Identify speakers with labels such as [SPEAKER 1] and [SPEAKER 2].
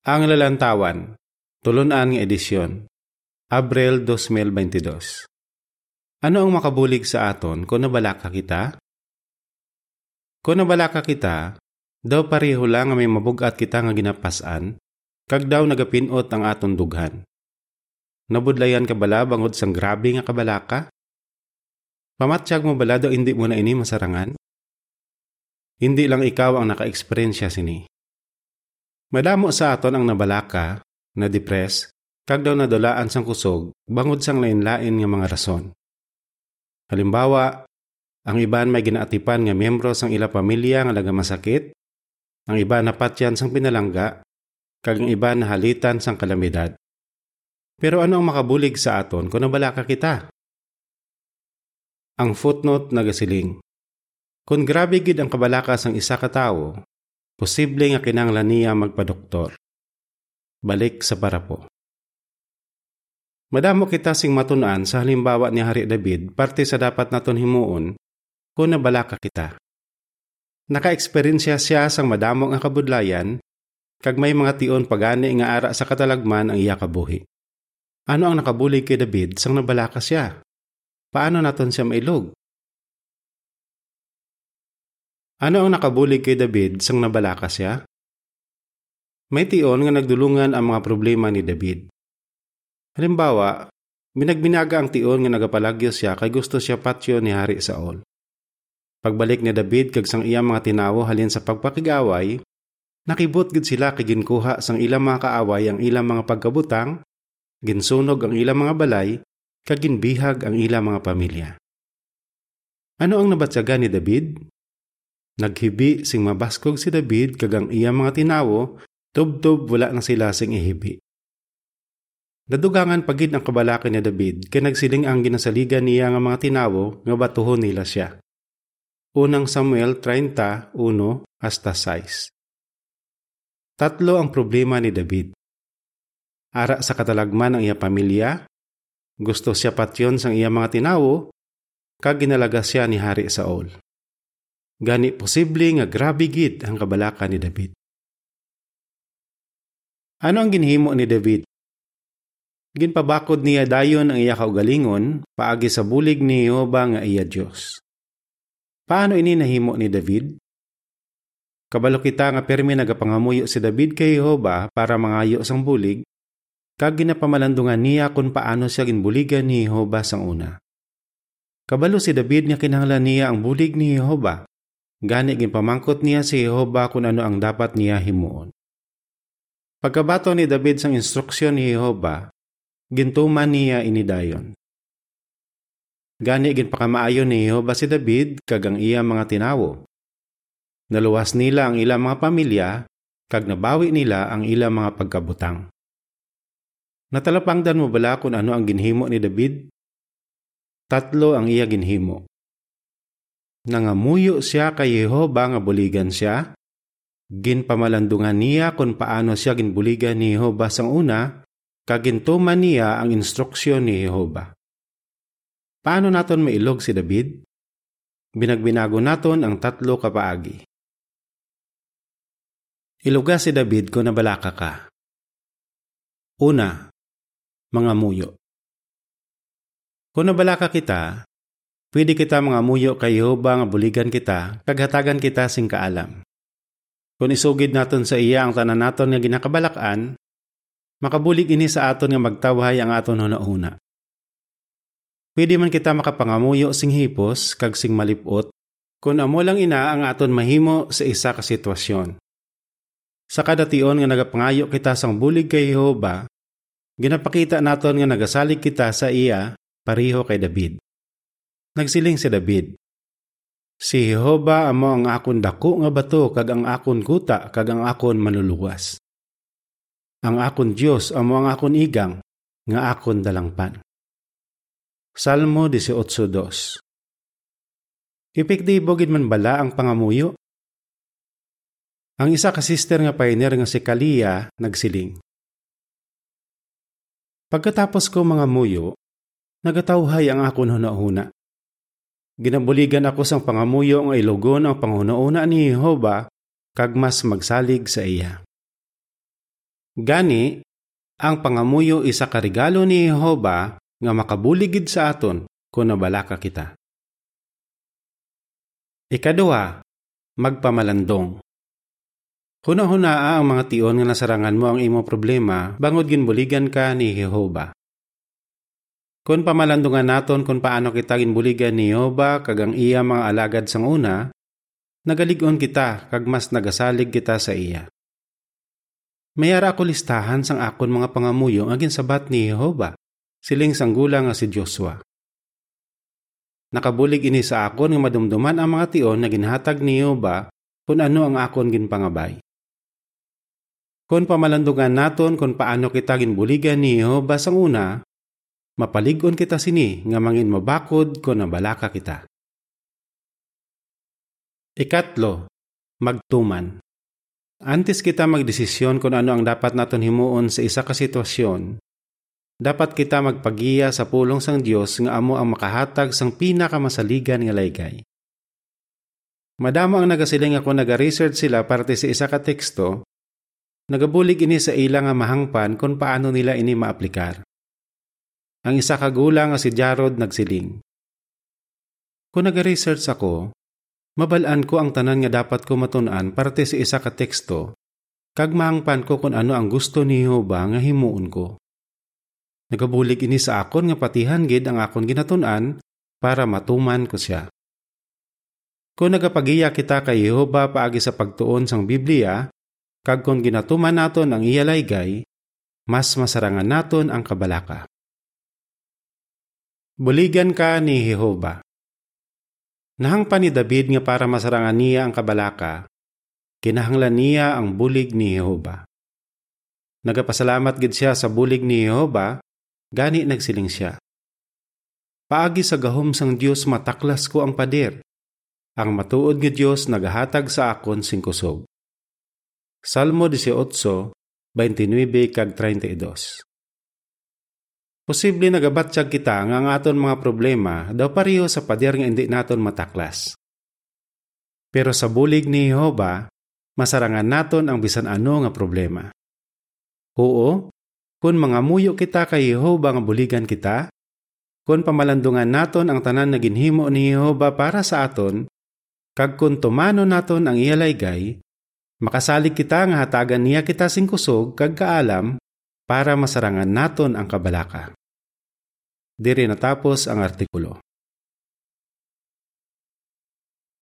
[SPEAKER 1] Ang Lalantawan, Tulunan nga edisyon, Abril 2022. Ano ang makabulig sa aton kung nabalaka kita? Kung nabalaka kita, daw pareho lang nga may mabugat kita nga ginapasan, kag daw nagapinot ang aton dughan. Nabudlayan ka bala bangod sang grabe nga kabalaka? Pamatsyag mo bala daw hindi mo na ini masarangan? Hindi lang ikaw ang naka-eksperyensya sini. Madamo sa aton ang nabalaka, na depress, kag daw nadulaan sang kusog, bangod sang lain-lain nga mga rason. Halimbawa, ang iban may ginaatipan nga miyembro sang ila pamilya nga laga masakit, ang iba napatyan sang pinalangga, kag ang iba nahalitan sang kalamidad. Pero ano ang makabulig sa aton kung nabalaka kita? Ang footnote nagasiling. Kung grabe gid ang kabalaka sang isa ka tawo, posible nga kinanglan niya magpadoktor. Balik sa parapo. Madamo kita sing matunan sa halimbawa ni Hari David parte sa dapat naton himuon kung nabalaka kita. Naka-eksperyensya siya sang madamo nga kabudlayan kag may mga tion pagani nga ara sa katalagman ang iya kabuhi. Ano ang nakabulig kay David sang nabalaka siya? Paano naton siya mailog? Ano ang nakabulig kay David sang nabalaka siya? May tion nga nagdulungan ang mga problema ni David. Halimbawa, binagbinaga ang tion nga nagapalagyo siya kay gusto siya patyo ni Hari Saul. Pagbalik ni David kag sang iyang mga tinawo halin sa pagpakigaway, nakibot gid sila kay ginkuha sang ilang mga kaaway ang ilang mga pagkabutang, ginsunog ang ilang mga balay, kag ginbihag ang ilang mga pamilya. Ano ang nabatsaga ni David? Naghibi sing mabaskog si David kag ang iyang mga tinawo, tub-tub wala na sila sing ihibi. Nadugangan pagid ang kabalaki ni David kay nagsiling ang ginasaligan niya nga mga tinawo nga batuhon nila siya. Unang Samuel 30, 1 hasta 6. Tatlo ang problema ni David. Ara sa katalagman ang iya pamilya, gusto siya patyon sang iya mga tinawo, kag ginalaga siya ni Hari Saul. Gani posible nga grabe gid ang kabalaka ni David. Ano ang ginhimo ni David? Ginpabakod niya dayon ang iya kaugalingon paagi sa bulig ni Jehova nga iya Dios. Paano ini nahimo ni David? Kabalo kita nga permi nagapangamuyo si David kay Jehova para mangayo sang bulig, kag ginapamalandungan niya kung paano siya ginbuligan ni Jehova sang una. Kabalo si David nga kinahanglan niya ang bulig ni Jehova, Gani ginpamangkot niya si Jehova kung ano ang dapat niya himuon. Pagkabato ni David sang instruksyon ni Jehova, gintuman niya inidayon. Gani ginpakamaayo ni Jehova si David kag ang iya mga tinawo. Naluwas nila ang ilang mga pamilya kag nabawi nila ang ilang mga pagkabutang. Natalapangdan mo bala kung ano ang ginhimo ni David? Tatlo ang iya ginhimo nangamuyo siya kay Jehova nga buligan siya, ginpamalandungan niya kung paano siya ginbuligan ni Jehova sang una, kagintuman niya ang instruksyon ni Jehova. Paano naton mailog si David? Binagbinago naton ang tatlo kapaagi. Iluga si David kung nabalaka ka. Una, mga muyo. Kung nabalaka kita, Pwede kita mga muyo kay Jehova nga buligan kita, kaghatagan kita sing kaalam. Kung isugid naton sa iya ang tanan naton nga ginakabalakan, makabulig ini sa aton nga magtawhay ang aton hunahuna. Pwede man kita makapangamuyo sing hipos kag sing malipot, kung amo lang ina ang aton mahimo sa isa ka sitwasyon. Sa kada tion nga nagapangayo kita sang bulig kay Jehova, ginapakita naton nga nagasalig kita sa iya pariho kay David. Nagsiling si David, Si Jehova amo ang akon dako nga bato kag ang akon kuta kag ang akon manuluwas. Ang akon Dios amo ang akon igang nga akon dalangpan. Salmo 18:2 Epektibo gid man bala ang pangamuyo? Ang isa ka sister nga pioneer nga si Kalia nagsiling. Pagkatapos ko mga muyo, nagatawhay ang akon hunahuna. Ginabuligan ako sang pangamuyo nga ilugon ang pangunauna ni Jehova kag mas magsalig sa iya. Gani, ang pangamuyo isa ka regalo ni Jehova nga makabuligid sa aton kung nabalaka kita. Ikaduha, magpamalandong. Huna-hunaa ang mga tion nga nasarangan mo ang imo problema bangod ginbuligan ka ni Jehova. Kung pamalandungan naton kung paano kita ginbuligan ni Jehova kag ang iya mga alagad sang una, nagaligon kita kag mas nagasalig kita sa iya. Mayara ako listahan sang akon mga pangamuyo agin sabat ni Jehova, siling sanggula nga si Joshua. Nakabulig ini sa akon nga madumduman ang mga tion na ginhatag ni Jehova kung ano ang akon ginpangabay. Kung pamalandungan naton kung paano kita ginbuligan ni Jehova sang una, mapaligon kita sini nga mangin mabakod kung nabalaka kita. Ikatlo, magtuman. Antes kita magdesisyon kung ano ang dapat naton himuon sa isa ka sitwasyon, dapat kita magpagiya sa pulong sang Dios nga amo ang makahatag sang pinakamasaligan nga laygay. Madamo ang nagasiling ako naga-research sila parte sa isa ka teksto, nagabulig ini sa ila nga mahangpan kung paano nila ini maaplikar. Ang isa ka gula nga si Jarod nagsiling. Kung naga-research ako, Mabalaan ko ang tanan nga dapat ko matunan parte sa isa ka teksto, kag maangpan ko kung ano ang gusto ni Jehova nga himuon ko. Nagabulig ini sa akon nga patihan gid ang akon ginatunan para matuman ko siya. Kung nagapagiya kita kay Jehova paagi sa pagtuon sang Biblia, kag kung ginatuman naton ang iya laygay, mas masarangan naton ang kabalaka. Buligan ka ni Jehova. Nahangpan ni David nga para masarangan niya ang kabalaka, kinahanglan niya ang bulig ni Jehova. Nagapasalamat gid siya sa bulig ni Jehova, gani nagsiling siya. Paagi sa gahom sang Dios mataklas ko ang pader. Ang matuod nga Dios nagahatag sa akon sing kusog. Salmo 18, 29 kag 32. Posible nagabatsyag kita nga ang aton mga problema daw pareho sa pader nga hindi naton mataklas. Pero sa bulig ni Jehova, masarangan naton ang bisan ano nga problema. Oo, kung mga muyo kita kay Jehova nga buligan kita, kung pamalandungan naton ang tanan na ginhimo ni Jehova para sa aton, kag kung tumano naton ang iyalaygay, makasalig kita nga hatagan niya kita sing kusog kag kaalam para masarangan naton ang kabalaka. Diri natapos ang artikulo.